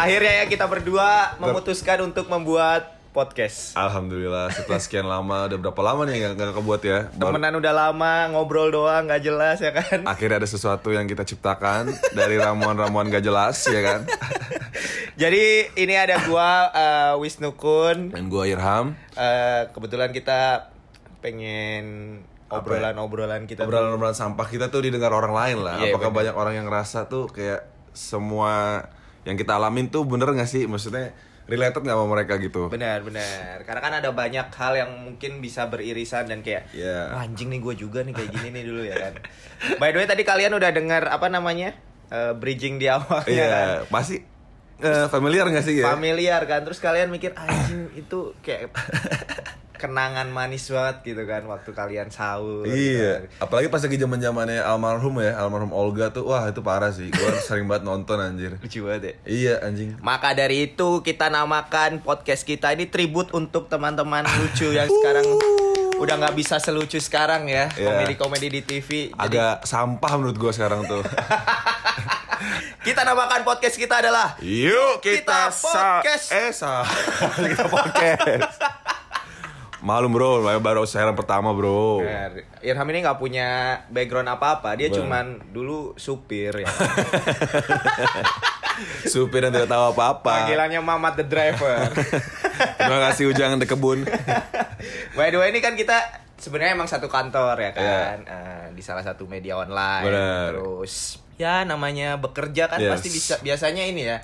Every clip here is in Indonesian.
Akhirnya ya kita berdua memutuskan untuk membuat podcast. Alhamdulillah setelah sekian lama udah berapa lama nih nggak nggak kebuat ya Baru- Temenan udah lama, ngobrol doang nggak jelas ya kan. akhirnya ada sesuatu yang kita ciptakan dari ramuan-ramuan gak jelas ya kan Jadi ini ada gua eh, Wisnu Kun. dan gua Irham Eh, kebetulan kita pengen obrolan-obrolan kita obrolan-obrolan sampah kita tuh didengar orang lain lah Iya, apakah bener. banyak orang yang ngerasa tuh kayak semua yang kita alamin tuh bener gak sih maksudnya related nggak sama mereka gitu Benar, benar. Karena kan ada banyak hal yang mungkin bisa beririsan dan kayak Iya. "Wah, anjing nih gue juga nih kayak gini nih dulu ya kan. By the way tadi kalian udah dengar apa namanya? Eh, bridging di awal ya kan. iya pasti eh, familiar gak sih ya Familiar kan. Terus kalian mikir anjing itu kayak kenangan manis banget gitu kan waktu kalian sahur. gitu Iya, kan. apalagi pas lagi zaman zamannya almarhum ya, almarhum Olga tuh, wah itu parah sih. Gue sering banget nonton anjir. Lucu banget ya. Iya anjing. Maka dari itu kita namakan podcast kita ini tribut untuk teman-teman lucu yang sekarang udah nggak bisa selucu sekarang ya Iya. komedi-komedi di TV. Jadi Agak sampah menurut gue sekarang tuh. kita namakan podcast kita adalah Yuk kita podcast. Eh kita podcast. Malum bro, baru siaran pertama bro. Irham ini nggak punya background apa-apa, dia Benar. cuman dulu supir ya. Supir yang tidak tahu apa-apa. Panggilannya Mamat the driver. Terima kasih Ujang di kebun. By the way ini kan kita sebenarnya emang satu kantor ya kan, Eh, di salah satu media online. Iya. Benar. Terus ya namanya bekerja kan Yes. pasti bisa biasanya ini ya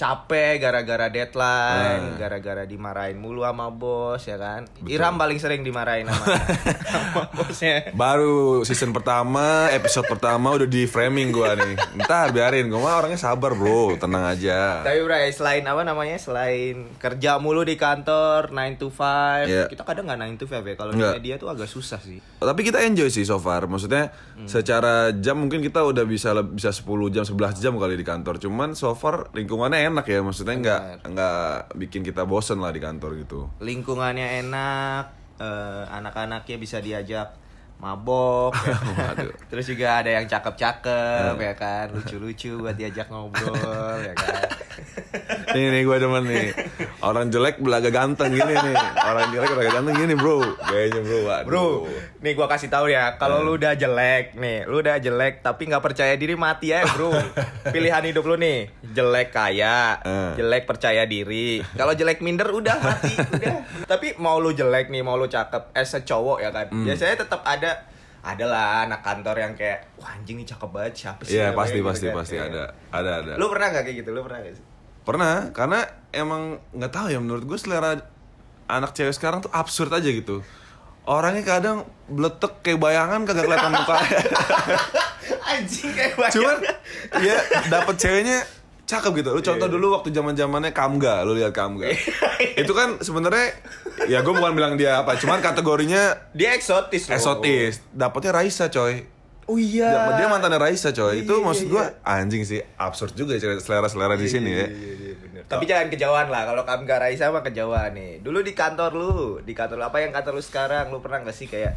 capek gara-gara deadline, Nah. gara-gara dimarahin mulu sama bos ya kan. Irham paling sering dimarahin sama, sama bosnya. Baru season pertama, episode pertama udah di framing gua nih. Ntar biarin, gua mah orangnya sabar bro, tenang aja. Tapi bro, selain apa namanya? Selain kerja mulu di kantor 9 to 5, Iya. kita kadang nggak 9 to 5 ya. Kalau di media tuh agak susah sih. Tapi kita enjoy sih so far. Maksudnya secara jam mungkin kita udah bisa bisa 10 jam 11 jam kali di kantor. Cuman so far lingkungannya enak ya. Maksudnya nggak nggak bikin kita bosen lah di kantor gitu. Lingkungannya enak, eh, anak-anaknya bisa diajak mabok, ya kan? Terus juga ada yang cakep-cakep ya kan, lucu-lucu buat diajak ngobrol ya kan. Nih nih gue demen nih. Orang jelek belaga ganteng gini nih. Orang jelek belaga ganteng gini bro. Kayaknya bro. Waduh. Bro, nih gua kasih tahu ya, kalau lu udah jelek nih, lu udah jelek tapi nggak percaya diri mati ya, bro. Pilihan hidup lu nih, jelek kaya, Eh. jelek percaya diri. Kalau jelek minder udah mati, udah. Tapi mau lu jelek nih, mau lu cakep, as a cowok ya kan, biasanya tetap ada adalah anak kantor yang kayak wah anjing nih cakep banget siapa sih Iya namanya?" pasti Gitu pasti kan. pasti Iya. ada ada ada. lu pernah gak kayak gitu lu pernah gak sih Pernah, karena emang nggak tahu ya menurut gue selera anak cewek sekarang tuh absurd aja gitu. Orangnya kadang bletek kayak bayangan kagak kelihatan mukanya. anjing kayak banyak Cuman ya dapet ceweknya cakep gitu. Lu contoh dulu waktu zaman zamannya Kamga, lu lihat Kamga. itu kan sebenarnya ya gue bukan bilang dia apa, cuman kategorinya dia eksotis loh. eksotis. Dapetnya Raisa coy. oh iya Dia, dia mantannya Raisa coy. itu Iya, maksud iya, gue anjing sih, absurd juga ya selera-selera di sini ya. Tapi jangan kejauhan lah kalau kamu gak Raisa mah kejauhan nih. Dulu di kantor lu, di kantor lu, apa yang kantor lu sekarang? Lu pernah gak sih kayak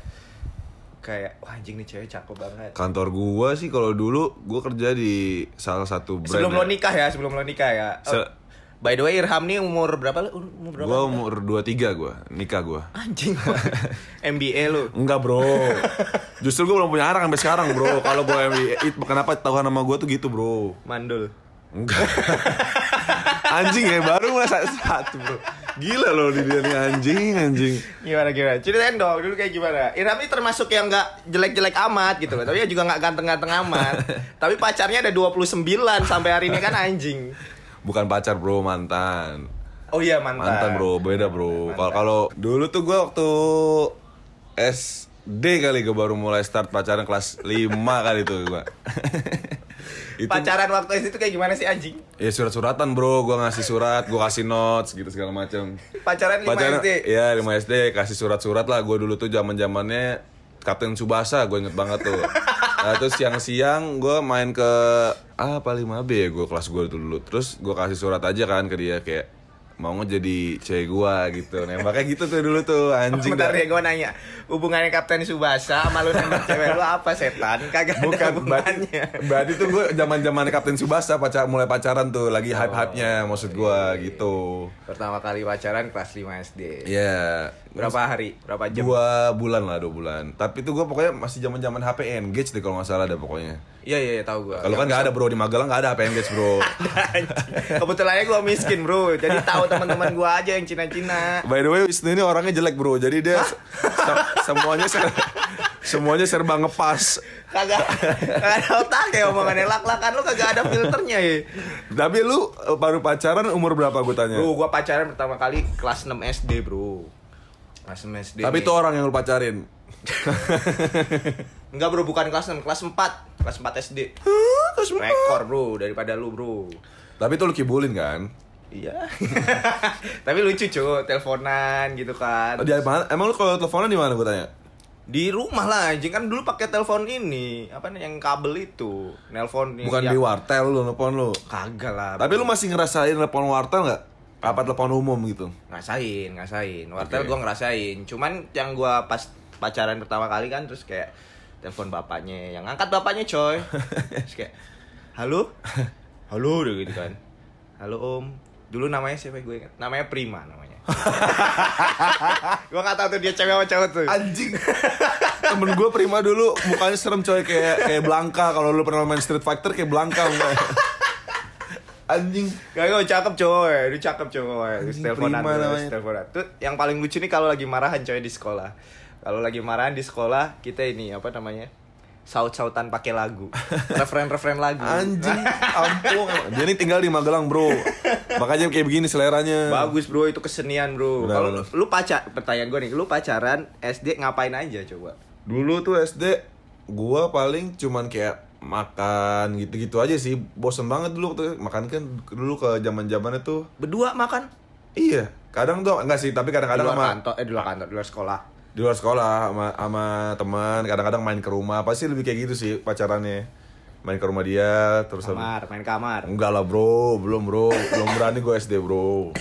kayak wah anjing nih cewek cakep banget. Kantor gua sih kalau dulu gua kerja di salah satu brand. Sebelum ya. lo nikah ya, sebelum lo nikah ya. Oh, Se- by the way Irham nih umur berapa lu? Umur berapa? Gua umur 23 gua, nikah gua. Anjing. MBA lu. Enggak, Bro. Justru gua belum punya anak sampai sekarang, Bro. Kalau gua MBA, kenapa tahu nama gua tuh gitu, Bro? Mandul. Enggak. anjing ya, baru masa satu, Bro. Gila loh di dia nih anjing, anjing. Gimana gimana? Ceritain dong dulu kayak gimana. Irham ini termasuk yang nggak jelek-jelek amat gitu loh. Tapi ya juga nggak ganteng-ganteng amat. Tapi pacarnya ada 29 sampai hari ini kan anjing. Bukan pacar, Bro, mantan. Oh iya mantan. Mantan, Bro. Beda, Bro. Kalau kalau dulu tuh gua waktu SD kali gue baru mulai start pacaran kelas 5 kali tuh gua. itu Pacaran waktu itu kayak gimana sih anjing? ya surat-suratan bro. Gua ngasih surat gua kasih notes gitu segala macam Pacaran 5 pacaran SD. ya 5 SD kasih surat-surat lah. Gue dulu tuh zaman zamannya Kapten Subasa gue inget banget tuh. Nah, terus siang-siang gue main ke apa 5B ya gue kelas gue dulu. Terus gue kasih surat aja kan ke dia kayak mau jadi cewek gua gitu nembaknya gitu tuh dulu tuh anjing Bentar deh gue nanya Hubungannya Kapten Subasa sama lu nembak cewek lu apa setan? Kagak ada Bukan, berarti, hubungannya berarti tuh gue zaman zaman Kapten Subasa pacar mulai pacaran tuh lagi hype hype nya maksud gua gitu. Pertama kali pacaran kelas 5 SD Iya. Berapa hari? Berapa jam? Dua bulan lah, dua bulan. Tapi itu gue pokoknya masih zaman zaman HP Engage deh kalau nggak salah ada pokoknya. Iya iya iya, tahu gue Kalau kan nggak ada bro di Magelang nggak ada HP Engage bro. Kebetulannya gue miskin bro Jadi tahu teman-teman gue aja yang Cina-Cina By the way Wisnu ini orangnya jelek bro. Jadi dia se- semuanya ser- semuanya serba ngepas. Kagak Kagak ada otak ya omongannya Lak-lakan lu kagak ada filternya ya Tapi lu eh, baru pacaran umur berapa gue tanya? Bro gue pacaran pertama kali kelas 6 SD bro Kelas 6 SD Tapi nih. itu orang yang lu pacarin. Enggak bro bukan kelas 6 Kelas 4 Kelas 4 SD Rekor bro daripada lu bro Tapi itu lu kibulin kan? Iya. Tapi lucu cuy Teleponan gitu kan. Di mana? Emang lu kalau teleponan di mana gue tanya? Di rumah lah anjing. Kan dulu pakai telepon ini. Apa nih yang kabel itu. Nelpon yang- Bukan di wartel lu telepon lu. kagak lah. Tapi lu masih ngerasain telepon wartel nggak? Apa telepon umum gitu? ngerasain ngerasain. Wartel Oke. gua ngerasain. Cuman yang gua pas pacaran pertama kali kan terus kayak telepon bapaknya. Yang angkat bapaknya coy. Terus kayak halo? Halo gitu kan. Halo om dulu namanya siapa gue ingat? Namanya Prima namanya. Gua nggak tahu tuh dia cewek apa cowok tuh. Anjing. Temen gue prima dulu mukanya serem coy kayak kayak Blanka kalau lu pernah main Street Fighter kayak Blanka mukanya. Anjing. Gak, gak cakep coy, dia cakep coy. Terus teleponan terus, teleponan. Tuh yang paling lucu nih kalau lagi marahan coy di sekolah. Kalau lagi marahan di sekolah, kita ini apa namanya Saut-sautan pakai lagu Referen-referen lagu Anjing. Ampun. Dia ini tinggal di Magelang, Bro. Makanya kayak begini seleranya. Bagus bro, itu kesenian bro Kalau lu pacar, pertanyaan gue nih Lu pacaran SD ngapain aja coba? Dulu tuh SD gua paling cuman kayak makan gitu-gitu aja sih. Bosen banget dulu tuh makan kan dulu ke zaman-zamannya tuh. Berdua makan? Iya, kadang tuh enggak sih, tapi Di kadang-kadang luar sama kantor, eh di luar kantor, di luar sekolah di luar sekolah sama, sama teman kadang-kadang main ke rumah. Pasti lebih kayak gitu sih pacarannya. Main ke rumah dia terus habis- Kamar, main kamar. Enggak lah bro. Belum bro. Belum berani gue SD bro.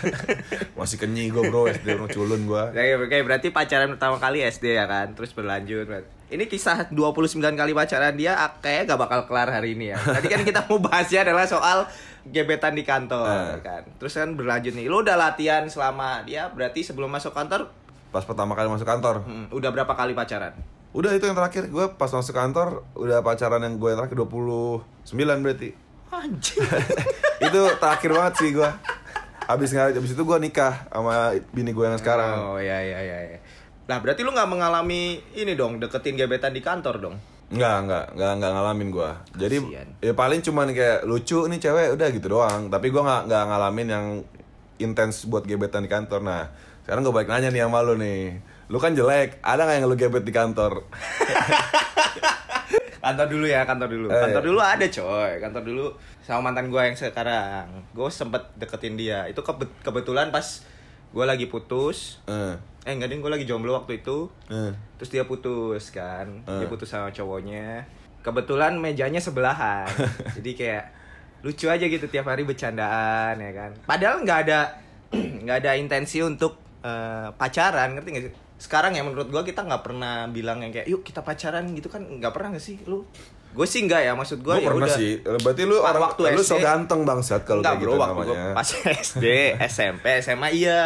Masih kenyi gue bro. SD bro. Culun gue Oke, oke, berarti pacaran pertama kali SD ya kan, terus berlanjut. Ini kisah 29 kali pacaran dia ah, kayaknya gak bakal kelar hari ini ya. Tadi kan kita mau bahasnya adalah soal gebetan di kantor Eh. kan. Terus kan berlanjut nih, lu udah latihan selama dia berarti sebelum masuk kantor pas pertama kali masuk kantor hmm, udah berapa kali pacaran? udah itu yang terakhir gue pas masuk kantor udah pacaran yang gue yang terakhir 29 berarti Anjing. itu terakhir banget sih gue habis nggak habis itu gue nikah sama bini gue yang sekarang Oh iya iya iya. iya. Nah, berarti lu nggak mengalami ini dong, deketin gebetan di kantor dong. Enggak, enggak, enggak, enggak ngalamin gua. Jadi Kasian. ya paling cuman kayak lucu nih cewek udah gitu doang. Tapi gua nggak nggak ngalamin yang intens buat gebetan di kantor. Nah, sekarang gue balik nanya nih sama lu nih. Lu kan jelek, ada nggak yang lu gebet di kantor? Kantor dulu ya, kantor dulu. Eh, Kantor iya. dulu ada coy. Kantor dulu sama mantan gue yang sekarang. Gue sempet deketin dia. Itu kebe- kebetulan pas gue lagi putus. Eh, Eh enggak ding, gue lagi jomblo waktu itu. eh. Terus dia putus kan. Dia Eh. putus sama cowoknya. Kebetulan mejanya sebelahan. Jadi kayak lucu aja gitu tiap hari bercandaan ya kan. Padahal nggak ada nggak ada intensi untuk eh, pacaran, ngerti gak sih? Sekarang ya menurut gua kita nggak pernah bilang yang kayak yuk kita pacaran gitu kan nggak pernah gak sih lu? Gue sih nggak ya maksud gue Gua ya pernah udah. sih. Berarti lu orang waktu lu so SD. ganteng bangsat kalau Enggak kayak bro, gitu waktu gue namanya. pas SD, SMP, SMA iya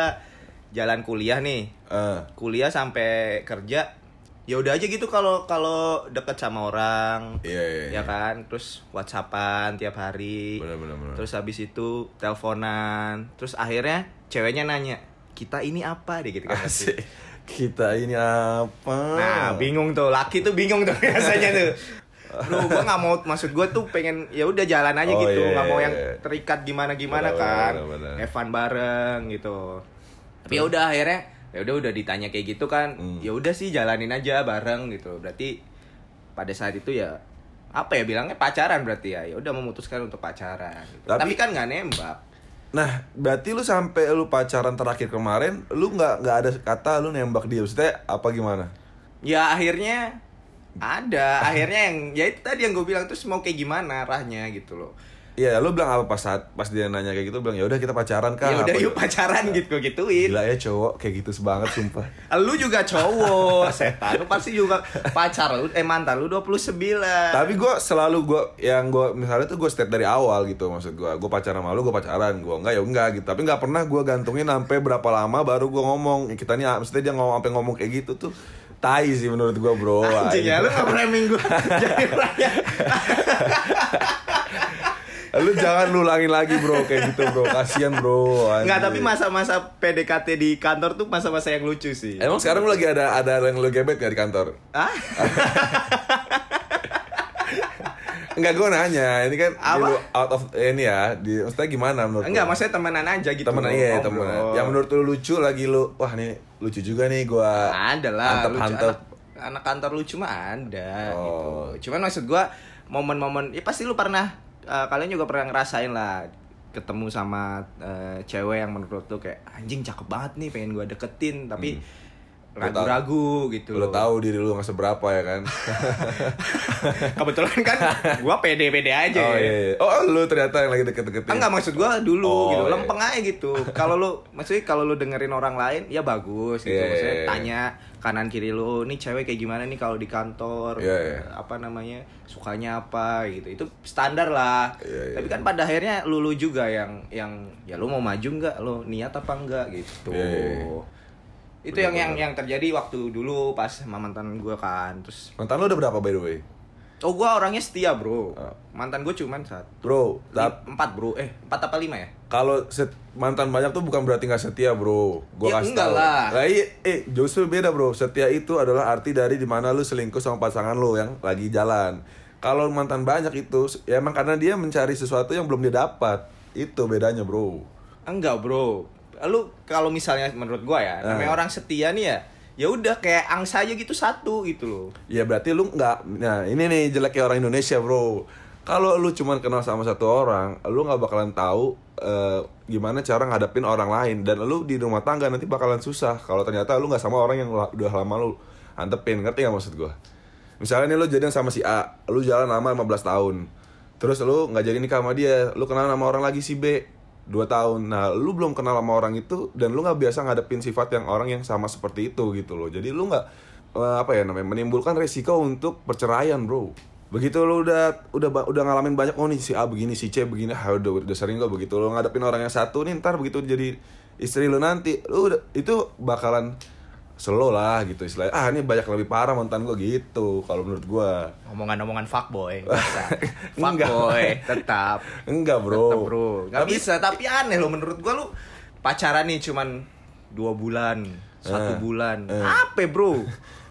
jalan kuliah nih. Eh, Kuliah sampai kerja ya udah aja gitu kalau kalau deket sama orang Iya, iya, iya. ya kan terus whatsappan tiap hari Bener, bener, bener. terus habis itu teleponan terus akhirnya ceweknya nanya kita ini apa? Deh gitu kan asik. Kita ini apa? nah bingung tuh. Laki tuh bingung tuh biasanya tuh. Bro, gue nggak mau maksud gue tuh pengen ya udah jalan aja Oh, gitu. iya, nggak mau iya, yang iya. terikat gimana gimana Bener, kan bener, bener. Evan bareng gitu. Tapi ya udah akhirnya ya udah udah ditanya kayak gitu kan. Hmm. ya udah sih jalanin aja bareng gitu. Berarti pada saat itu ya apa ya bilangnya? Pacaran berarti ya. Ya udah memutuskan untuk pacaran gitu. Tapi- tapi, kan nggak nembak Nah, berarti lu sampai lu pacaran terakhir kemarin, lu nggak nggak ada kata lu nembak dia. Maksudnya apa gimana? ya akhirnya ada akhirnya yang ya itu tadi yang gue bilang terus mau kayak gimana arahnya gitu loh Iya, lu bilang apa pas saat pas dia nanya kayak gitu, bilang ya udah kita pacaran kah? ya udah yuk pacaran gitu gituin. Gila ya cowok kayak gitu banget sumpah. lu juga cowok setan. Lu pasti juga pacar lu eh mantan lu 29 Tapi gue selalu gue yang gue misalnya tuh gue state dari awal gitu maksud gue gue pacaran sama lu gue pacaran. Gue enggak ya enggak gitu. Tapi nggak pernah gue gantungin sampai berapa lama baru gue ngomong. "Ya, kita nih maksudnya dia ngomong sampai ngomong kayak gitu tuh tai sih menurut gue bro. Anjing ya lu gak framing gue jadi raya lu jangan lu ulangin lagi bro kayak gitu bro kasihan bro Enggak, anjing. tapi masa-masa PDKT di kantor tuh masa-masa yang lucu sih. emang sekarang lu lagi ada ada yang lu gebet gak di kantor Ah? Enggak gue nanya, ini kan Apa? lu out of eh, ini ya, di maksudnya gimana menurut Enggak, maksudnya temenan aja gitu. temenan iya ngobrol. temenan. Yang menurut lu lucu lagi lu, wah nih lucu juga nih gua. ada lah Antep lucu. antep. Anak, anak kantor lucu mah ada Oh. gitu. Cuman maksud gua momen-momen ya pasti lu pernah eh, kalian juga pernah ngerasain lah ketemu sama eh, cewek yang menurut lu kayak anjing cakep banget nih pengen gua deketin tapi Lu ragu-ragu gitu. Lu tahu diri lu nggak seberapa ya kan? Kebetulan kan gua pede-pede aja oh ya. iya. iya. Oh lu ternyata yang lagi deket-deketin. Enggak maksud gua dulu Oh, gitu, iya. lempeng aja gitu. Kalau lu maksudnya kalau lu dengerin orang lain ya bagus gitu. Iya, Maksudnya iya, iya. tanya kanan kiri lu, nih cewek kayak gimana nih kalau di kantor? Iya, iya. Apa namanya? Sukanya apa gitu. Itu standar lah. Iya, iya. Tapi kan pada akhirnya lu, lu juga yang yang ya lu mau maju nggak? Lu niat apa enggak gitu. Iya, iya, iya. Itu yang yang yang terjadi waktu dulu pas sama mantan gua kan. Terus Mantan lu udah berapa by the way? oh gua orangnya setia, Bro. Oh. Mantan gua cuman satu. Bro, Empat bro, eh empat apa lima ya? Kalau set, mantan banyak tuh bukan berarti nggak setia bro. Gua Ya, kasih tahu. lah. iya, eh justru beda bro. Setia itu adalah arti dari di mana lu selingkuh sama pasangan lu yang lagi jalan. Kalau mantan banyak itu ya emang karena dia mencari sesuatu yang belum dia dapat. Itu bedanya bro. Enggak bro, lu kalau misalnya menurut gua ya, Ah. namanya orang setia nih ya, ya udah kayak angsa aja gitu satu gitu loh. Ya berarti lu nggak. Nah ini nih jeleknya orang Indonesia bro. Kalau lu cuman kenal sama satu orang, lu nggak bakalan tahu eh, gimana cara ngadepin orang lain dan lu di rumah tangga nanti bakalan susah. Kalau ternyata lu nggak sama orang yang udah lama lu antepin, ngerti nggak maksud gua? Misalnya nih lu jadian sama si A, lu jalan lama 15 tahun. Terus lu nggak jadi nikah sama dia, lu kenal sama orang lagi si B, 2 tahun. Nah, lu belum kenal sama orang itu dan lu nggak biasa ngadepin sifat yang orang yang sama seperti itu gitu loh. Jadi lu nggak eh, apa ya namanya menimbulkan resiko untuk perceraian, Bro. Begitu lu udah udah udah ngalamin banyak oh nih si A begini, si C begini, ah, udah udah sering kok begitu lu ngadepin orang yang satu nih ntar begitu jadi istri lu nanti, lu udah itu bakalan slow lah gitu istilahnya. Ah, ini banyak lebih parah mantan gua gitu kalau menurut gua. Omongan-omongan fuckboy, fuckboy tetap. Enggak, Bro. Tetap bro, nggak Tapi- bisa. Tapi aneh loh menurut gua lu pacaran nih cuman dua bulan, satu Eh, bulan. eh. Apa bro?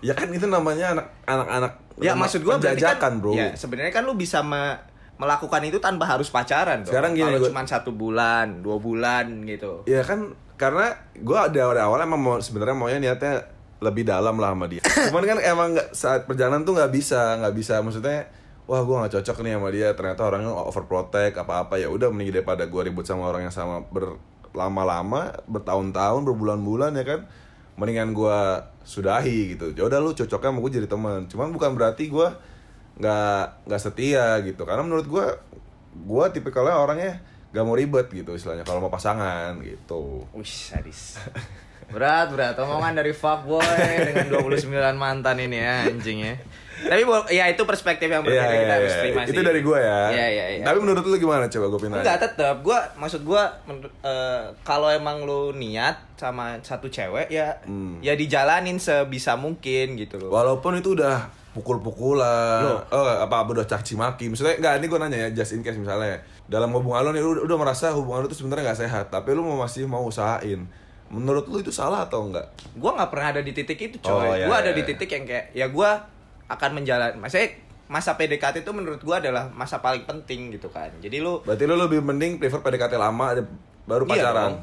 Ya kan itu namanya anak anak-anak Ya maksud gua berarti kan, Bro. Ya sebenarnya kan lu bisa me- melakukan itu tanpa harus pacaran. dong. Sekarang gini, kalau cuma satu bulan, dua bulan gitu. Ya kan karena gua ada awal awal emang mau sebenarnya maunya niatnya lebih dalam lah sama dia. Cuman kan emang nggak saat perjalanan tuh nggak bisa, nggak bisa maksudnya wah gua nggak cocok nih sama dia ternyata orangnya overprotect apa apa ya udah mending daripada gua ribut sama orang yang sama berlama-lama bertahun-tahun berbulan-bulan ya kan mendingan gua sudahi gitu ya udah lu cocoknya sama gue jadi teman cuman bukan berarti gua nggak nggak setia gitu karena menurut gua gua tipikalnya orangnya gak mau ribet gitu istilahnya kalau mau pasangan gitu Wih, sadis. Berat, berat. Omongan dari fuckboy dengan 29 mantan ini ya, anjing ya. Tapi ya itu perspektif yang berbeda Iya, kita iya, harus iya. terima sih. Itu dari gue ya. Iya, iya, iya. Tapi menurut lu gimana coba gue pindah? Enggak tetap, gua maksud gua menur- eh, kalau emang lu niat sama satu cewek ya Hmm. ya dijalanin sebisa mungkin gitu loh. Walaupun itu udah pukul-pukulan, oh apa udah caci maki. Misalnya enggak ini gue nanya ya, just in case misalnya dalam hubungan lu nih lu udah merasa hubungan lu tuh sebenarnya nggak sehat, tapi lu mau masih mau usahain. Menurut lu itu salah atau enggak? Gua nggak pernah ada di titik itu, Oh, coy. iya, gua iya, ada di iya. titik yang kayak ya gua akan menjalani maksudnya masa PDKT itu menurut gua adalah masa paling penting gitu kan. Jadi lu Berarti lu lebih mending prefer PDKT lama baru Iya pacaran. dong.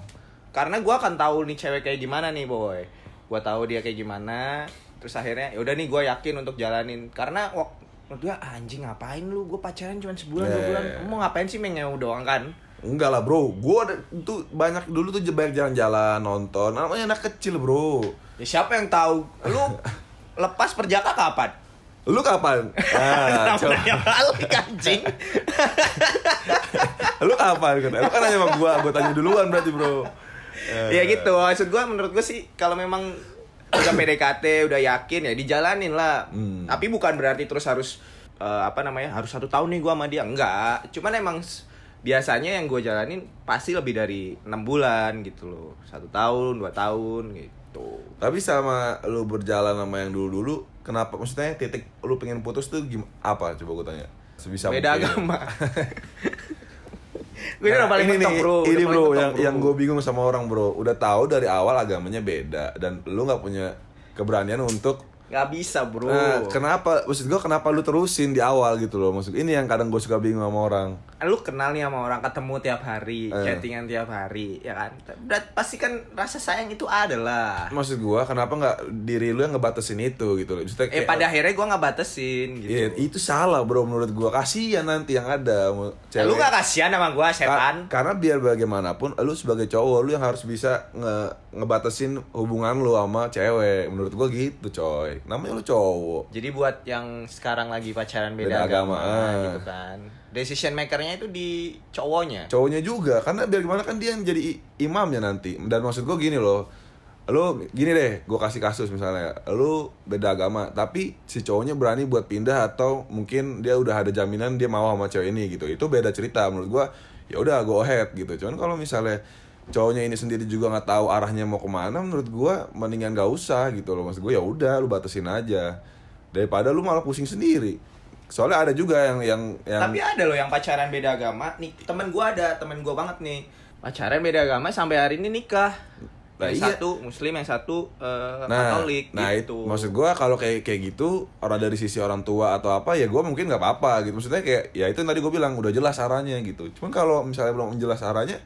Karena gua akan tahu nih cewek kayak gimana nih, boy. Gua tahu dia kayak gimana. Terus akhirnya ya udah nih gua yakin untuk jalanin. Karena waktu menurut gua anjing ngapain lu? Gua pacaran cuma sebulan, dua Yeah. bulan. Kamu mau ngapain sih mengew doang kan? Enggak lah bro, gue tuh banyak dulu tuh banyak jalan-jalan nonton, namanya anak kecil bro. Ya siapa yang tahu? Lu lepas perjaka kapan? Lu kapan? Ah, Kenapa coba. nanya balik anjing? Lu kapan? Lu kan nanya sama gua, gua tanya duluan berarti, Bro. ya gitu, maksud gua menurut gua sih kalau memang udah PDKT, udah yakin ya dijalanin lah. Hmm. Tapi bukan berarti terus harus eh, apa namanya? Harus satu tahun nih gua sama dia. Enggak. Cuman emang biasanya yang gua jalanin pasti lebih dari enam bulan gitu loh. Satu tahun, dua tahun gitu. Tapi sama lu berjalan sama yang dulu-dulu, kenapa maksudnya titik lu pengen putus tuh gim apa coba gua tanya. Sebisa Beda mungkin. agama. gue udah paling ini mentok, bro. Ini bro, yang yang gue bingung sama orang bro, udah tahu dari awal agamanya beda dan lu nggak punya keberanian untuk nggak bisa bro. Nah, kenapa maksud gue kenapa lu terusin di awal gitu loh maksud ini yang kadang gue suka bingung sama orang lu kenal nih sama orang ketemu tiap hari, Eh. chattingan tiap hari, ya kan? Berat, pasti kan rasa sayang itu ada lah. maksud gue kenapa nggak diri lu yang ngebatasin itu gitu loh Eh pada akhirnya gue nggak batesin gitu. Iya, itu salah bro menurut gue kasihan nanti yang ada Eh, lu gak kasihan sama gue Ka- setan? karena biar bagaimanapun lu sebagai cowok lu yang harus bisa nge ngebatasin hubungan lu sama cewek menurut gue gitu coy namanya lu cowok Jadi buat yang sekarang lagi pacaran beda, Beda agama, agama, ah. gitu kan. Decision makernya itu di cowoknya. cowoknya juga karena biar gimana kan dia yang jadi imamnya nanti. Dan maksud gue gini loh lu gini deh gue kasih kasus misalnya lu beda agama tapi si cowoknya berani buat pindah atau mungkin dia udah ada jaminan dia mau sama cewek ini gitu. Itu beda cerita menurut gue ya udah go ahead gitu. Cuman kalau misalnya cowoknya ini sendiri juga nggak tahu arahnya mau ke mana menurut gue mendingan gak usah gitu loh. Maksud gue ya udah lu batasin aja. Daripada lu malah pusing sendiri soalnya ada juga yang yang yang Tapi ada loh yang pacaran beda agama. Nih temen gue ada, temen gue banget nih. Pacaran beda agama sampai hari ini nikah. Lah yang iya. satu muslim, yang satu eh, nah, katolik nah gitu. itu maksud gua kalau kayak kayak gitu orang dari sisi orang tua atau apa ya gua mungkin nggak apa-apa gitu maksudnya kayak ya itu yang tadi gue bilang udah jelas arahnya gitu cuman kalau misalnya belum jelas arahnya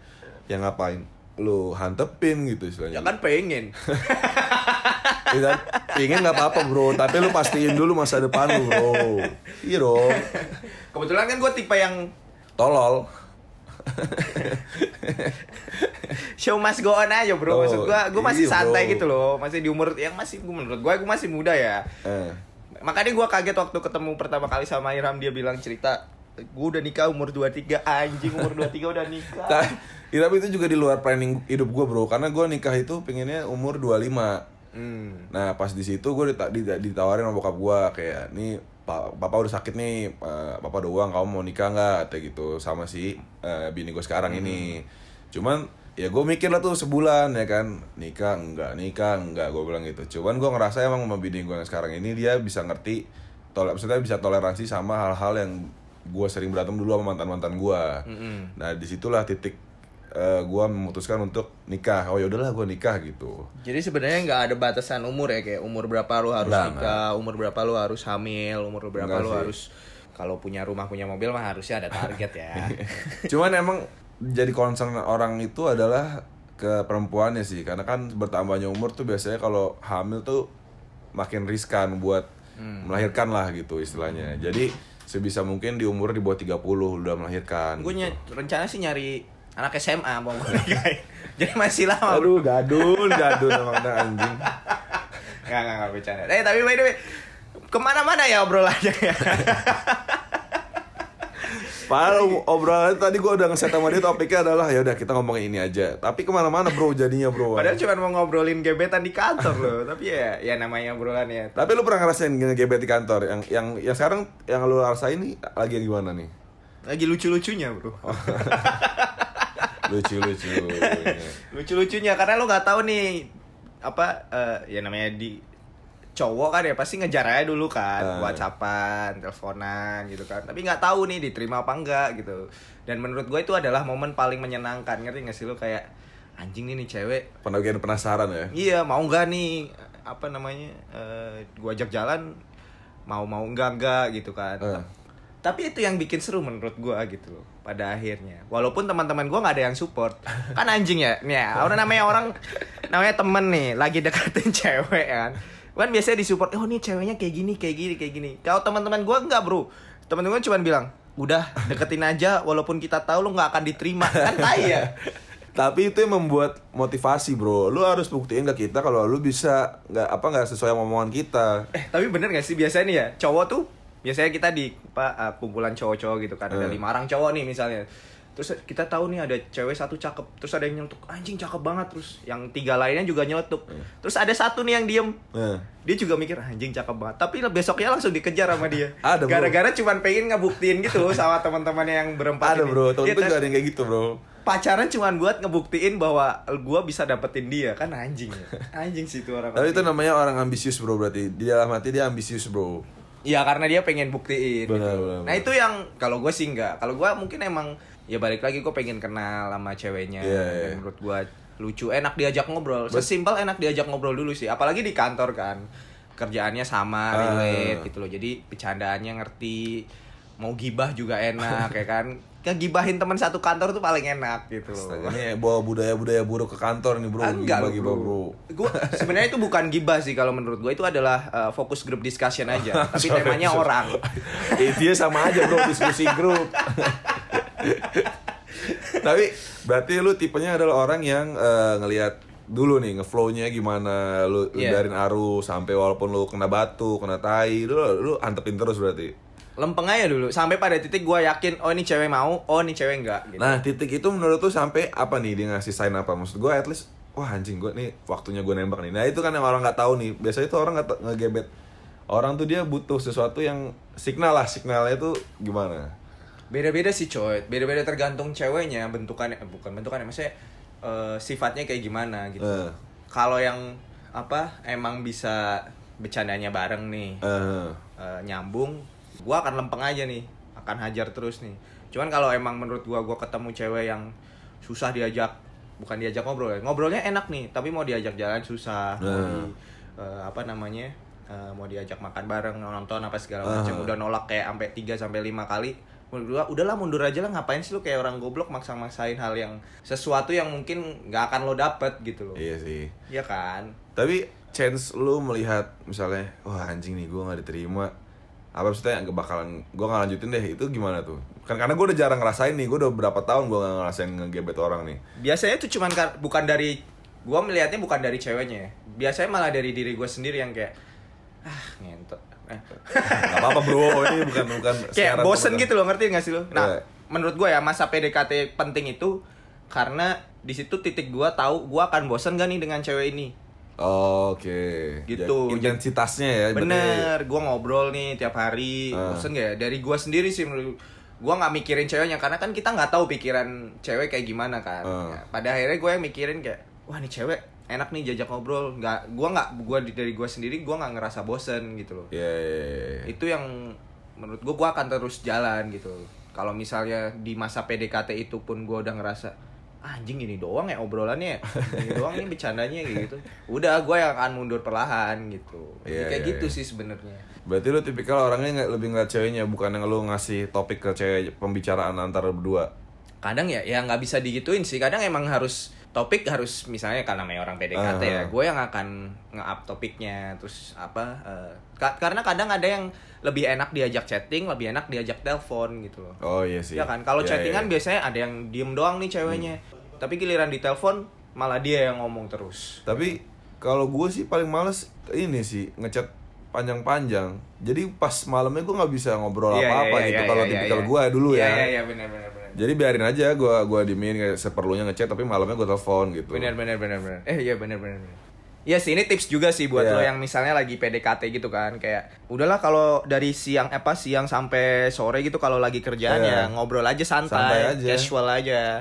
ya ngapain lu hantepin gitu istilahnya Ya kan pengen. Ya kan? Pingin nggak apa-apa bro tapi lu pastiin dulu masa depan lu bro iya dong Kebetulan kan gue tipe yang tolol show must go on aja bro. Oh, Maksud gue, gue masih iya, santai bro. gitu loh. Masih di umur yang masih gue menurut gue, gue masih muda ya. eh. Makanya gue kaget waktu ketemu pertama kali sama Iram dia bilang cerita gue udah nikah umur 23 anjing umur 23 udah nikah. Ta- ya, tapi itu juga di luar planning hidup gue bro karena gue nikah itu pengennya umur 25 Hmm. Nah pas di situ gue dita- dita- ditawarin sama bokap gue kayak nih pa- papa udah sakit nih, papa udah uang kamu mau nikah nggak? Kayak gitu sama si eh, bini gue sekarang ini. Cuman ya gue mikir lah tuh sebulan ya kan nikah enggak nikah enggak gue bilang gitu. Cuman gue ngerasa emang sama bini gue yang sekarang ini dia bisa ngerti, tole maksudnya bisa toleransi sama hal-hal yang gue sering berantem dulu sama mantan mantan gue. Mm-mm. Nah di situlah titik eh, gue memutuskan untuk nikah. Oh ya udahlah gue nikah gitu. Jadi sebenarnya nggak ada batasan umur ya kayak umur berapa lu harus Nggak, nikah, umur berapa lu harus hamil, umur berapa Nggak lu sih. harus kalau punya rumah punya mobil mah harusnya ada target ya. Cuman emang jadi concern orang itu adalah ke perempuannya sih karena kan bertambahnya umur tuh biasanya kalau hamil tuh makin riskan buat melahirkan lah gitu istilahnya. Jadi sebisa mungkin di umur di bawah 30 udah melahirkan. gue gitu. rencana sih nyari anak SMA mau gue nikahin. Jadi masih lama. Aduh, gadul, gadul emang anjing. Nggak, nggak, nggak bercanda. Eh, tapi by the way, ke mana-mana ya obrolannya ya. Padahal obrolan tadi gue udah ngeset sama dia topiknya adalah ya udah kita ngomongin ini aja. Tapi ke mana-mana bro jadinya bro. Padahal cuma mau ngobrolin gebetan di kantor loh. tapi ya, ya namanya obrolan ya. Tapi lu pernah ngerasain ngegebet di kantor? Yang yang yang sekarang yang lu rasain nih lagi yang gimana nih? Lagi lucu-lucunya bro. Lucu-lucu. Lucu-lucunya karena lo nggak tahu nih apa eh, ya namanya di cowok kan ya pasti ngejar aja dulu kan, Ah. whatsappan, teleponan gitu kan. Tapi nggak tahu nih diterima apa enggak gitu. Dan menurut gue itu adalah momen paling menyenangkan, ngerti nggak sih lo kayak anjing nih nih cewek Pernah bikin penasaran ya? Iya, mau nggak nih apa namanya? eh gua ajak jalan mau mau enggak enggak gitu kan. Eh. Tapi itu yang bikin seru menurut gua gitu loh pada akhirnya. Walaupun teman-teman gua nggak ada yang support. Kan anjing ya. Nih, ya, orang namanya orang namanya temen nih lagi deketin cewek kan. Kan biasanya disupport, "Oh, nih ceweknya kayak gini, kayak gini, kayak gini." Kalau teman-teman gua enggak, Bro. Teman-teman cuma bilang, "Udah, deketin aja walaupun kita tahu lu nggak akan diterima." Kan tai ya. Tapi itu yang membuat motivasi bro. Lu harus buktiin ke kita kalau lu bisa nggak apa nggak sesuai omongan kita. Eh, tapi bener gak sih biasanya nih ya, cowok tuh biasanya kita di apa uh, kumpulan cowok-cowok gitu kan ada Hmm. lima orang cowok nih misalnya. Terus kita tahu nih ada cewek satu cakep, terus ada yang nyelutuk anjing cakep banget, terus yang tiga lainnya juga nyeletuk. Terus ada satu nih yang diem, Nah. dia juga mikir anjing cakep banget tapi besoknya langsung dikejar sama dia gara-gara cuman pengen ngebuktiin gitu sama teman-temannya yang berempat Ada ini. bro, temen Iya gue kan? juga ada yang kayak gitu bro. pacaran cuman buat ngebuktiin bahwa gua bisa dapetin dia kan anjing ya. anjing sih itu orang Tapi itu namanya orang ambisius bro berarti. Di dalam hati dia ambisius bro. Ya karena dia pengen buktiin Benar, gitu. benar, nah itu yang kalau gue sih enggak. Kalau gua mungkin emang ya balik lagi gue pengen kenal sama ceweknya. Iya, Dan iya. menurut gua lucu. Enak diajak ngobrol. Sesimpel enak diajak ngobrol dulu sih. Apalagi di kantor kan. Kerjaannya sama Ah. relate gitu loh. Jadi bercandaannya ngerti. Mau gibah juga enak ya kan kegibahin teman satu kantor tuh paling enak gitu loh Ini bawa budaya-budaya buruk ke kantor nih bro. Ah, enggak Gibah-gibah, loh, bro. Gua sebenarnya itu bukan gibah sih kalau menurut gue itu adalah uh, fokus group discussion aja, tapi Sorry, temanya sorry. orang. Intinya sama aja bro diskusi grup. Tapi berarti lu tipenya adalah orang yang eh, ngelihat dulu nih ngeflownya gimana lu Iya. hindarin arus sampai walaupun lu kena batu kena tai lu lu antepin terus berarti Lempeng aja dulu. Sampai pada titik gue yakin oh ini cewek mau, oh ini cewek enggak gitu. nah titik itu menurut tuh sampai apa nih? Dia ngasih sign apa? Maksud gue at least wah anjing gue nih waktunya gue nembak nih. Nah itu kan yang orang nggak tahu nih. Biasanya tuh orang nggak ngegebet. Orang tuh dia butuh sesuatu yang signal lah. Signalnya tuh gimana? Beda-beda sih coy, beda-beda tergantung ceweknya bentukannya eh, bukan bentukannya maksudnya eh, sifatnya kayak gimana gitu. Eh. Kalau yang apa emang bisa bercandanya bareng nih. Eh, eh, nyambung, gua akan lempeng aja nih, akan hajar terus nih. Cuman kalau emang menurut gua gua ketemu cewek yang susah diajak, bukan diajak ngobrol ya, ngobrolnya enak nih, tapi mau diajak jalan susah, mau Nah. di eh, apa namanya, eh, mau diajak makan bareng, nonton apa segala Ah. macam, udah nolak kayak sampai 3 sampai lima kali. Menurut gua udahlah mundur aja lah ngapain sih lu kayak orang goblok maksa-maksain hal yang sesuatu yang mungkin nggak akan lo dapet gitu loh. iya sih Iya kan? Tapi chance lu melihat misalnya, wah anjing nih gue nggak diterima, apa maksudnya nggak bakalan gue nggak lanjutin deh itu gimana tuh? Kan karena gue udah jarang ngerasain nih, gue udah berapa tahun gue nggak ngerasain ngegebet orang nih. biasanya tuh cuman kar- bukan dari gua melihatnya bukan dari ceweknya ya. biasanya malah dari diri gue sendiri yang kayak ah ngentot eh. Gak apa-apa bro, ini bukan bukan. kayak bosen gitu loh ngerti gak sih lo nah Iya. menurut gue ya masa PDKT penting itu karena di situ titik gua tahu gua akan bosen gak nih dengan cewek ini Oke. Gitu. Ya, intensitasnya ya. berarti- bener gua ngobrol nih tiap hari Ah. bosen gak ya dari gua sendiri sih menurut gua nggak mikirin ceweknya karena kan kita nggak tahu pikiran cewek kayak gimana kan. Ya, pada akhirnya gue yang mikirin kayak wah nih cewek enak nih jajak ngobrol nggak gua nggak gua dari gua sendiri gua nggak ngerasa bosen gitu loh Iya, iya, iya, iya. itu yang menurut gua gua akan terus jalan gitu kalau misalnya di masa PDKT itu pun gua udah ngerasa "Ah, anjing ini doang ya obrolannya ini doang nih bercandanya gitu udah gua yang akan mundur perlahan gitu Iya, kayak iya, gitu iya. sih sebenarnya Berarti lu tipikal orangnya nggak lebih ngeliat ceweknya, bukan yang lu ngasih topik ke cewek pembicaraan antara berdua. kadang ya ya nggak bisa digituin sih kadang emang harus topik harus misalnya karena namanya orang PDKT ya Ah. gue yang akan nge-up topiknya terus apa eh, ka- karena kadang ada yang lebih enak diajak chatting lebih enak diajak telepon gitu loh Oh iya sih. ya kan kalau Iya, chattingan iya. biasanya ada yang diem doang nih ceweknya tapi giliran di telepon malah dia yang ngomong terus Tapi kalau gue sih paling males ini sih ngechat panjang-panjang. Jadi pas malamnya gue nggak bisa ngobrol Iya, apa-apa iya, gitu iya, kalau iya, tipikal iya. gue dulu iya ya. iya iya benar benar benar Jadi biarin aja gue gua diemin kayak seperlunya ngechat tapi malamnya gue telepon gitu. benar benar benar benar eh iya benar benar benar Iya sih ini tips juga sih buat Iya. lo yang misalnya lagi PDKT gitu kan kayak udahlah kalau dari siang apa siang sampai sore gitu kalau lagi kerjaan Iya. ya ngobrol aja santai, Santai aja. casual aja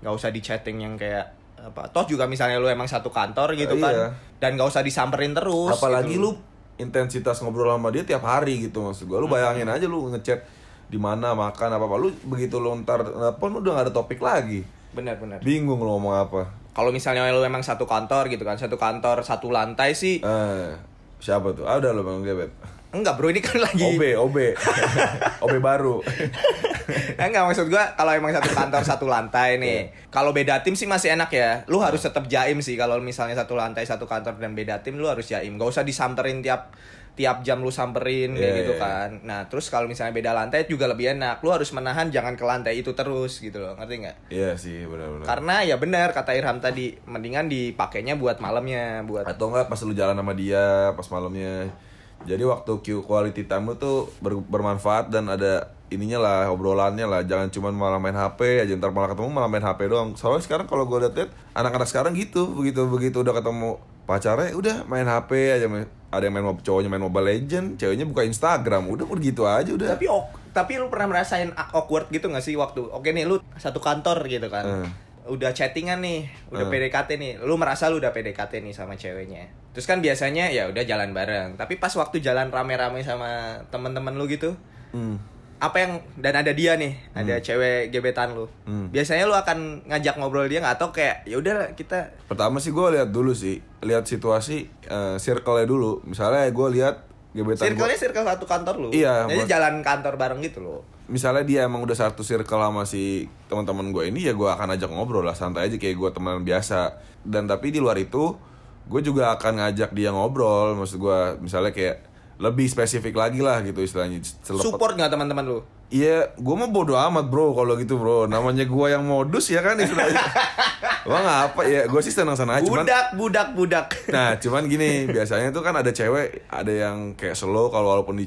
nggak usah di chatting yang kayak apa toh juga misalnya lu emang satu kantor gitu Iya. kan dan nggak usah disamperin terus Apalagi gitu. lu intensitas ngobrol sama dia tiap hari gitu maksud gue. Lu bayangin aja lu ngechat di mana makan apa apa lu begitu lu ntar telepon lu udah gak ada topik lagi. benar benar Bingung lu ngomong apa. kalau misalnya lu emang satu kantor gitu kan satu kantor satu lantai sih Eh, siapa tuh? Ah udah lu bang gebet. Enggak bro ini kan lagi OB, OB. OB baru. enggak maksud gua kalau emang satu kantor satu lantai nih kalau beda tim sih masih enak ya lu harus tetap jaim sih kalau misalnya satu lantai satu kantor dan beda tim lu harus jaim gak usah disamperin tiap tiap jam lu samperin kayak Iya, gitu iya. kan. Nah, terus kalau misalnya beda lantai juga lebih enak. Lu harus menahan jangan ke lantai itu terus gitu loh. Ngerti nggak? Iya sih benar-benar. Karena ya benar kata Irham tadi, mendingan dipakainya buat malamnya, buat atau enggak pas lu jalan sama dia pas malamnya jadi waktu Q quality time lu tuh ber- bermanfaat dan ada ininya lah obrolannya lah. Jangan cuma malah main HP aja ntar malah ketemu malah main HP doang. Soalnya sekarang kalau gue liat anak-anak sekarang gitu begitu begitu udah ketemu pacarnya udah main HP aja. Main- ada yang main cowoknya main Mobile Legend ceweknya buka Instagram. Udah udah gitu aja udah. Tapi ok- tapi lu pernah merasain awkward gitu gak sih waktu oke nih lu satu kantor gitu kan. Hmm. Udah chattingan nih udah Hmm. PDKT nih lu merasa lu udah PDKT nih sama ceweknya terus kan biasanya ya udah jalan bareng tapi pas waktu jalan rame-rame sama temen-temen lu gitu Hmm. apa yang dan ada dia nih ada cewek gebetan lu Hmm. biasanya lu akan ngajak ngobrol dia nggak atau kayak ya udah kita Pertama sih gue lihat dulu sih, lihat situasi eh, circle-nya dulu. Misalnya gue lihat gebetan circle-nya circle satu kantor lu. Iya, jadi buat- jalan kantor bareng gitu loh misalnya dia emang udah satu circle sama si teman-teman gue ini ya gue akan ajak ngobrol lah santai aja kayak gue teman biasa. Dan tapi di luar itu gue juga akan ngajak dia ngobrol. Maksud gue misalnya kayak lebih spesifik lagi lah gitu istilahnya Selepet- support nggak teman-teman lu Iya, gue mah bodo amat bro kalau gitu bro. Namanya gue yang modus ya kan istilahnya. Gue nggak apa ya, gue sih senang sana aja. Cuman, budak budak budak nah cuman gini, biasanya tuh kan ada cewek, ada yang kayak slow kalau walaupun di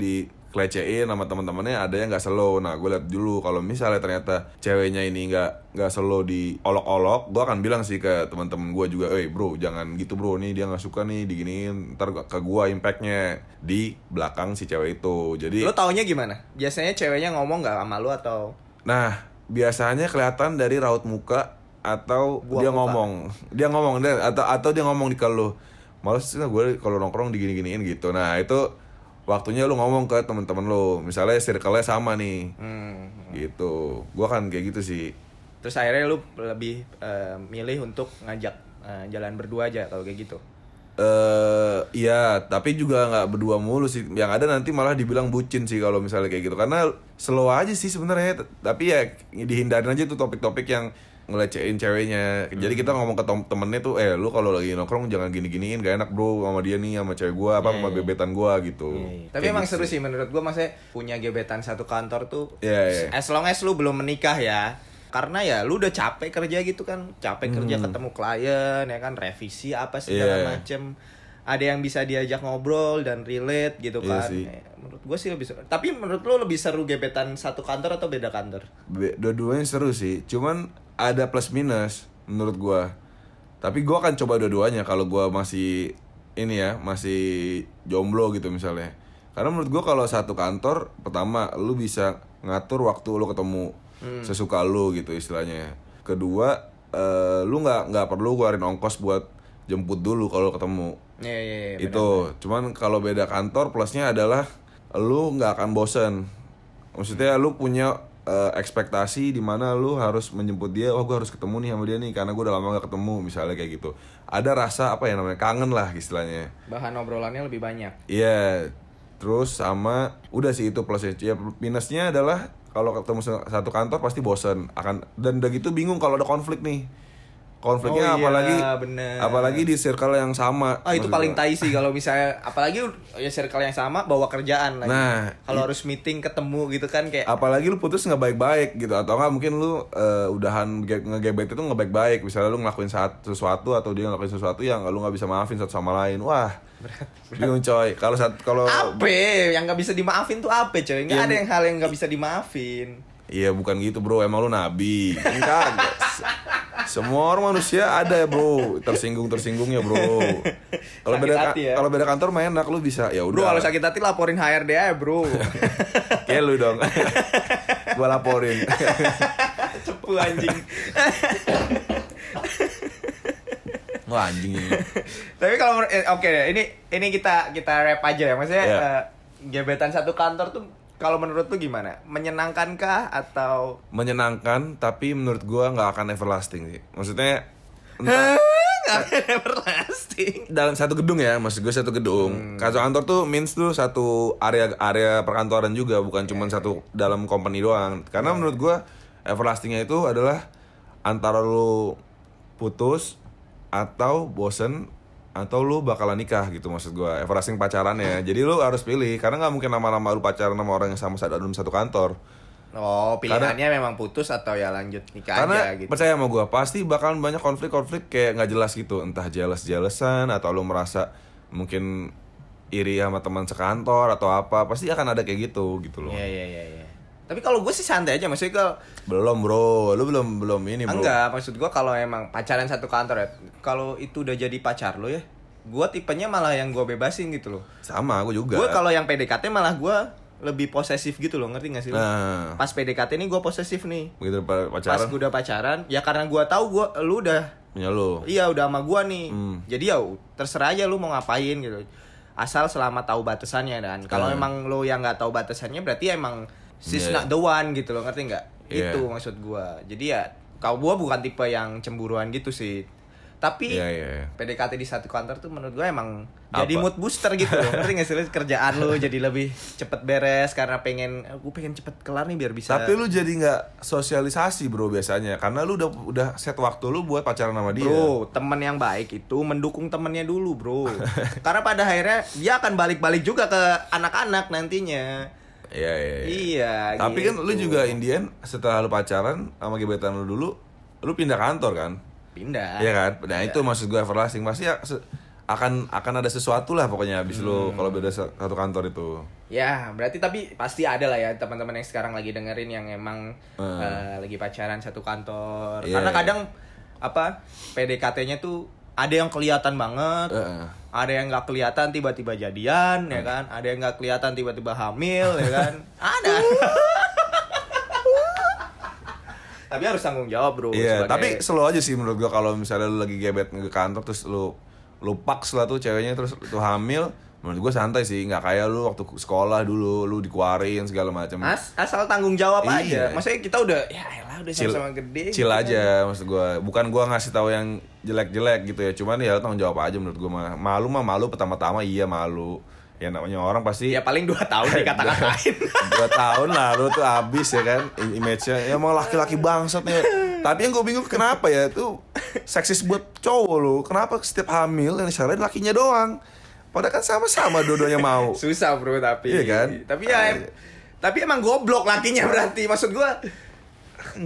di kelecehin sama teman-temannya ada yang nggak slow. Nah gue lihat dulu kalau misalnya ternyata ceweknya ini nggak nggak slow di olok-olok, gue akan bilang sih ke teman-teman gue juga, eh bro jangan gitu bro, nih dia nggak suka nih diginiin, ntar ke gue impactnya di belakang si cewek itu. Jadi Lu taunya gimana? Biasanya ceweknya ngomong nggak sama lu atau Nah, biasanya kelihatan dari raut muka atau Buah dia muka. ngomong. Dia ngomong deh atau atau dia ngomong di kalau males sih gue kalau nongkrong digini-giniin gitu. Nah, itu waktunya lu ngomong ke teman-teman lu. Misalnya circle-nya sama nih. hmm. Gitu. Gua kan kayak gitu sih. terus akhirnya lu lebih eh, milih untuk ngajak eh, jalan berdua aja kalau kayak gitu. Eh, iya, tapi juga nggak berdua mulu sih. Yang ada nanti malah dibilang bucin sih kalau misalnya kayak gitu. Karena slow aja sih sebenarnya. Tapi ya dihindarin aja tuh topik-topik yang ngelecehin ceweknya. Jadi kita ngomong ke tem- temennya tuh, eh lu kalau lagi nongkrong jangan gini-giniin, gak enak bro sama dia nih, sama cewek gua, apa sama gebetan gua gitu. Tapi Kayak emang gitu seru sih menurut gua maksudnya punya gebetan satu kantor tuh Iya, iya. as long as lu belum menikah ya. Karena ya lu udah capek kerja gitu kan, capek kerja ketemu klien ya kan, revisi apa segala Hmm. Iya. macem. Ada yang bisa diajak ngobrol dan relate gitu Iya kan. sih. Eh, menurut gua sih lebih seru. Tapi menurut lu lebih seru gebetan satu kantor atau beda kantor? Be- Dua-duanya seru sih, cuman ada plus minus menurut gua. Tapi gua akan coba dua-duanya kalau gua masih ini ya, masih jomblo gitu misalnya. Karena menurut gua kalau satu kantor, pertama lu bisa ngatur waktu lu ketemu sesuka lu gitu istilahnya. Kedua, eh, lu nggak nggak perlu keluarin ongkos buat jemput dulu kalau ketemu Iya iya iya. benar. itu cuman kalau beda kantor plusnya adalah lu nggak akan bosen maksudnya lu punya eh, ekspektasi di mana lu harus menjemput dia oh gue harus ketemu nih sama dia nih karena gue udah lama gak ketemu misalnya kayak gitu. Ada rasa apa ya namanya? Kangen lah istilahnya. Bahan obrolannya lebih banyak. iya. Terus sama udah sih itu plusnya. Ya minusnya adalah kalau ketemu satu kantor pasti bosen. Akan dan udah gitu bingung kalau ada konflik nih konfliknya Oh iya, apalagi bener. apalagi di circle yang sama Ah itu paling tai sih kalau misalnya apalagi ya circle yang sama bawa kerjaan lagi. Nah, kalau harus meeting ketemu gitu kan kayak apalagi lu putus nggak baik-baik gitu atau nggak mungkin lu eh, udahan ge- ngegebet itu nggak baik-baik. Misalnya lu ngelakuin saat sesuatu atau dia ngelakuin sesuatu yang lu nggak bisa maafin satu sama lain wah bingung coy. Kalau saat kalau apa yang nggak bisa dimaafin tuh apa coy? Nggak ada yang hal yang nggak bisa dimaafin iya bukan gitu bro. Emang lu nabi. Enggak semua orang manusia ada ya bro. Tersinggung tersinggungnya bro. Kalau beda ya. kalau beda kantor mah enak lu bisa. Ya bro udah. kalau sakit hati laporin HRD aja bro. Kayak lu dong. Gua laporin. Cepu anjing. Wah anjing ini. Tapi kalau eh, oke deh, ini ini kita kita rap aja ya. Maksudnya Iya. eh, gebetan satu kantor tuh kalau menurut tuh gimana? Menyenangkankah atau menyenangkan tapi menurut gua nggak akan everlasting sih. Maksudnya entah akan everlasting. Dalam satu gedung ya maksud gue satu gedung. Kantor kantor tuh means tuh satu area area perkantoran juga bukan cuma satu dalam company doang. Karena menurut gua everlastingnya itu adalah antara lu putus atau bosen atau lu bakalan nikah gitu maksud gue everlasting pacaran ya jadi lu harus pilih karena nggak mungkin lama-lama lu pacaran sama orang yang sama dalam satu kantor Oh, pilihannya memang putus atau ya lanjut nikah karena aja gitu. percaya sama gue pasti bakalan banyak konflik-konflik kayak nggak jelas gitu entah jealous-jealousan atau lu merasa mungkin iri sama teman sekantor atau apa pasti akan ada kayak gitu gitu loh Iya, iya, iya, iya. Tapi kalau gue sih santai aja, maksudnya kalau belum bro lu belum belum ini bro enggak, maksud gue kalau emang pacaran satu kantor ya, kalau itu udah jadi pacar lo ya, gue tipenya malah yang gue bebasin gitu loh. sama aku juga Gue kalau yang PDKT malah gue lebih posesif gitu loh, ngerti gak sih? lo? nah Pas PDKT nih gue posesif nih. begitu pa- Pas pacaran gue udah pacaran, ya karena gue tahu gue lu udah punya lu iya udah sama gue nih. Hmm. Jadi ya terserah aja lu mau ngapain gitu. Asal selama tahu batasannya dan kalau Hmm. emang lu yang nggak tahu batasannya berarti emang she's Iya. not the one gitu loh, ngerti nggak? Iya. Itu maksud gue. Jadi ya kau gue bukan tipe yang cemburuan gitu sih. Tapi Iya, iya, iya. PDKT di satu kantor tuh menurut gue emang Apa? jadi mood booster gitu loh. Ngerti gak sih lu kerjaan lu jadi lebih cepet beres karena pengen gue pengen cepet kelar nih biar bisa Tapi lu jadi nggak sosialisasi bro biasanya karena lu udah udah set waktu lu buat pacaran sama dia. Bro, temen yang baik itu mendukung temennya dulu, bro. Karena pada akhirnya dia akan balik-balik juga ke anak-anak nantinya. Iya iya. iya. Iya. Tapi kan lu gitu. juga Indian setelah lu pacaran sama gebetan lu dulu, lu pindah kantor kan? pindah. Iya kan? Nah itu maksud gue everlasting pasti ya, akan akan ada sesuatu lah pokoknya habis lu Hmm. kalau beda satu kantor itu. Ya, berarti tapi pasti ada lah ya teman-teman yang sekarang lagi dengerin yang emang Hmm. eh, lagi pacaran satu kantor. Iya, Karena iya. kadang apa PDKT-nya tuh ada yang kelihatan banget. Heeh. Ada yang nggak kelihatan tiba-tiba jadian, ya kan? Ada yang nggak kelihatan tiba-tiba hamil, ya kan? Ada. Tapi harus tanggung jawab, bro. Iya, sebagai- tapi slow aja sih menurut gua kalau misalnya lu lagi gebet ke kantor terus lu lu paks lah tuh ceweknya terus tuh hamil, menurut gua santai sih, nggak kayak lu waktu sekolah dulu lu dikeluarin segala macam. As- asal tanggung jawab Iya. aja. Maksudnya kita udah ya elah udah Chill, sama-sama gede. chill gitu kan. aja maksud gua. Bukan gua ngasih tahu yang jelek-jelek gitu ya, cuman ya tanggung jawab aja menurut gua mah. Malu mah malu pertama-tama iya malu. Ya namanya orang pasti Ya paling 2 tahun dikata-katain. dua tahun lalu tuh habis ya kan image-nya ya emang laki-laki bangsat nih tapi yang gue bingung kenapa ya tuh seksis buat cowok lo kenapa setiap hamil yang disalahin lakinya doang padahal kan sama-sama dua-duanya mau Susah, Bro, Iya tapi. kan? Tapi ya em- tapi emang goblok lakinya berarti. Maksud gua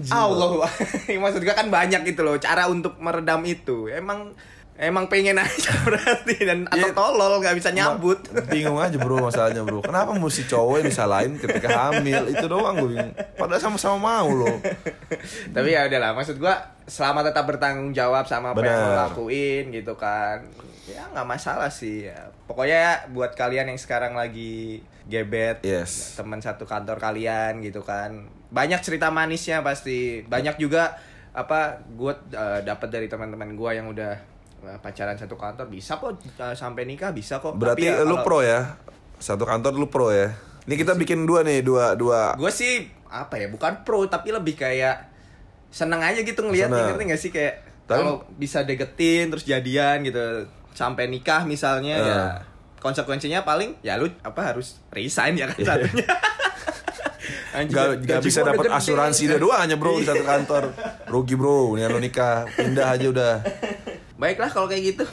Allah. Maksud gua kan banyak gitu loh cara untuk meredam itu. Emang emang pengen aja berarti dan atau Iya. tolol nggak bisa nyambut. bingung aja bro masalahnya bro kenapa mesti cowok yang disalahin ketika hamil itu doang gue bingung padahal sama-sama mau loh Tapi ya udahlah, maksud gua selama tetap bertanggung jawab sama apa yang lo lakuin gitu kan. Ya nggak masalah sih. Ya, Pokoknya ya, buat kalian yang sekarang lagi gebet Yes. teman satu kantor kalian gitu kan. Banyak cerita manisnya pasti. Banyak juga apa gue dapat dari teman-teman gua yang udah pacaran satu kantor bisa kok eh, sampai nikah bisa kok. berarti Tapi ya lu kalau- pro ya satu kantor lu pro ya ini kita bikin dua nih dua dua gue sih apa ya bukan pro tapi lebih kayak seneng aja gitu ngeliat Seneng. ngerti gak sih kayak kalau bisa deketin terus jadian gitu sampai nikah misalnya Eh. ya konsekuensinya paling ya lu apa harus resign ya kan Iya. satunya Anjing, Gak, gak bisa dapat asuransi doang aja bro di satu kantor rugi bro ini lu nikah pindah aja udah Baiklah kalau kayak gitu.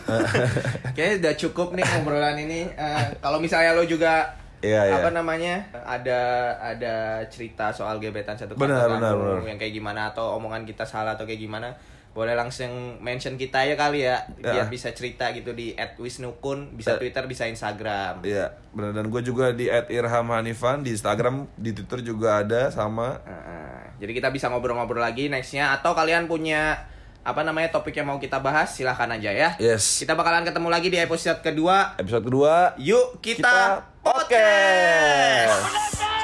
Kayaknya udah cukup nih obrolan ini. Eh, kalau misalnya lo juga Iya, iya. apa namanya ada ada cerita soal gebetan satu Benar, benar, benar. yang kayak gimana atau omongan kita salah atau kayak gimana boleh langsung mention kita ya kali ya biar Ya. bisa cerita gitu di @wisnukun bisa Ya. Twitter bisa Instagram. Iya, benar dan gue juga di @irhamhanifan di Instagram, di Twitter juga ada sama. Heeh. jadi kita bisa ngobrol-ngobrol lagi nextnya atau kalian punya apa namanya topik yang mau kita bahas silahkan aja ya. Yes. Kita bakalan ketemu lagi di episode kedua Episode kedua Yuk kita, Kita podcast. podcast.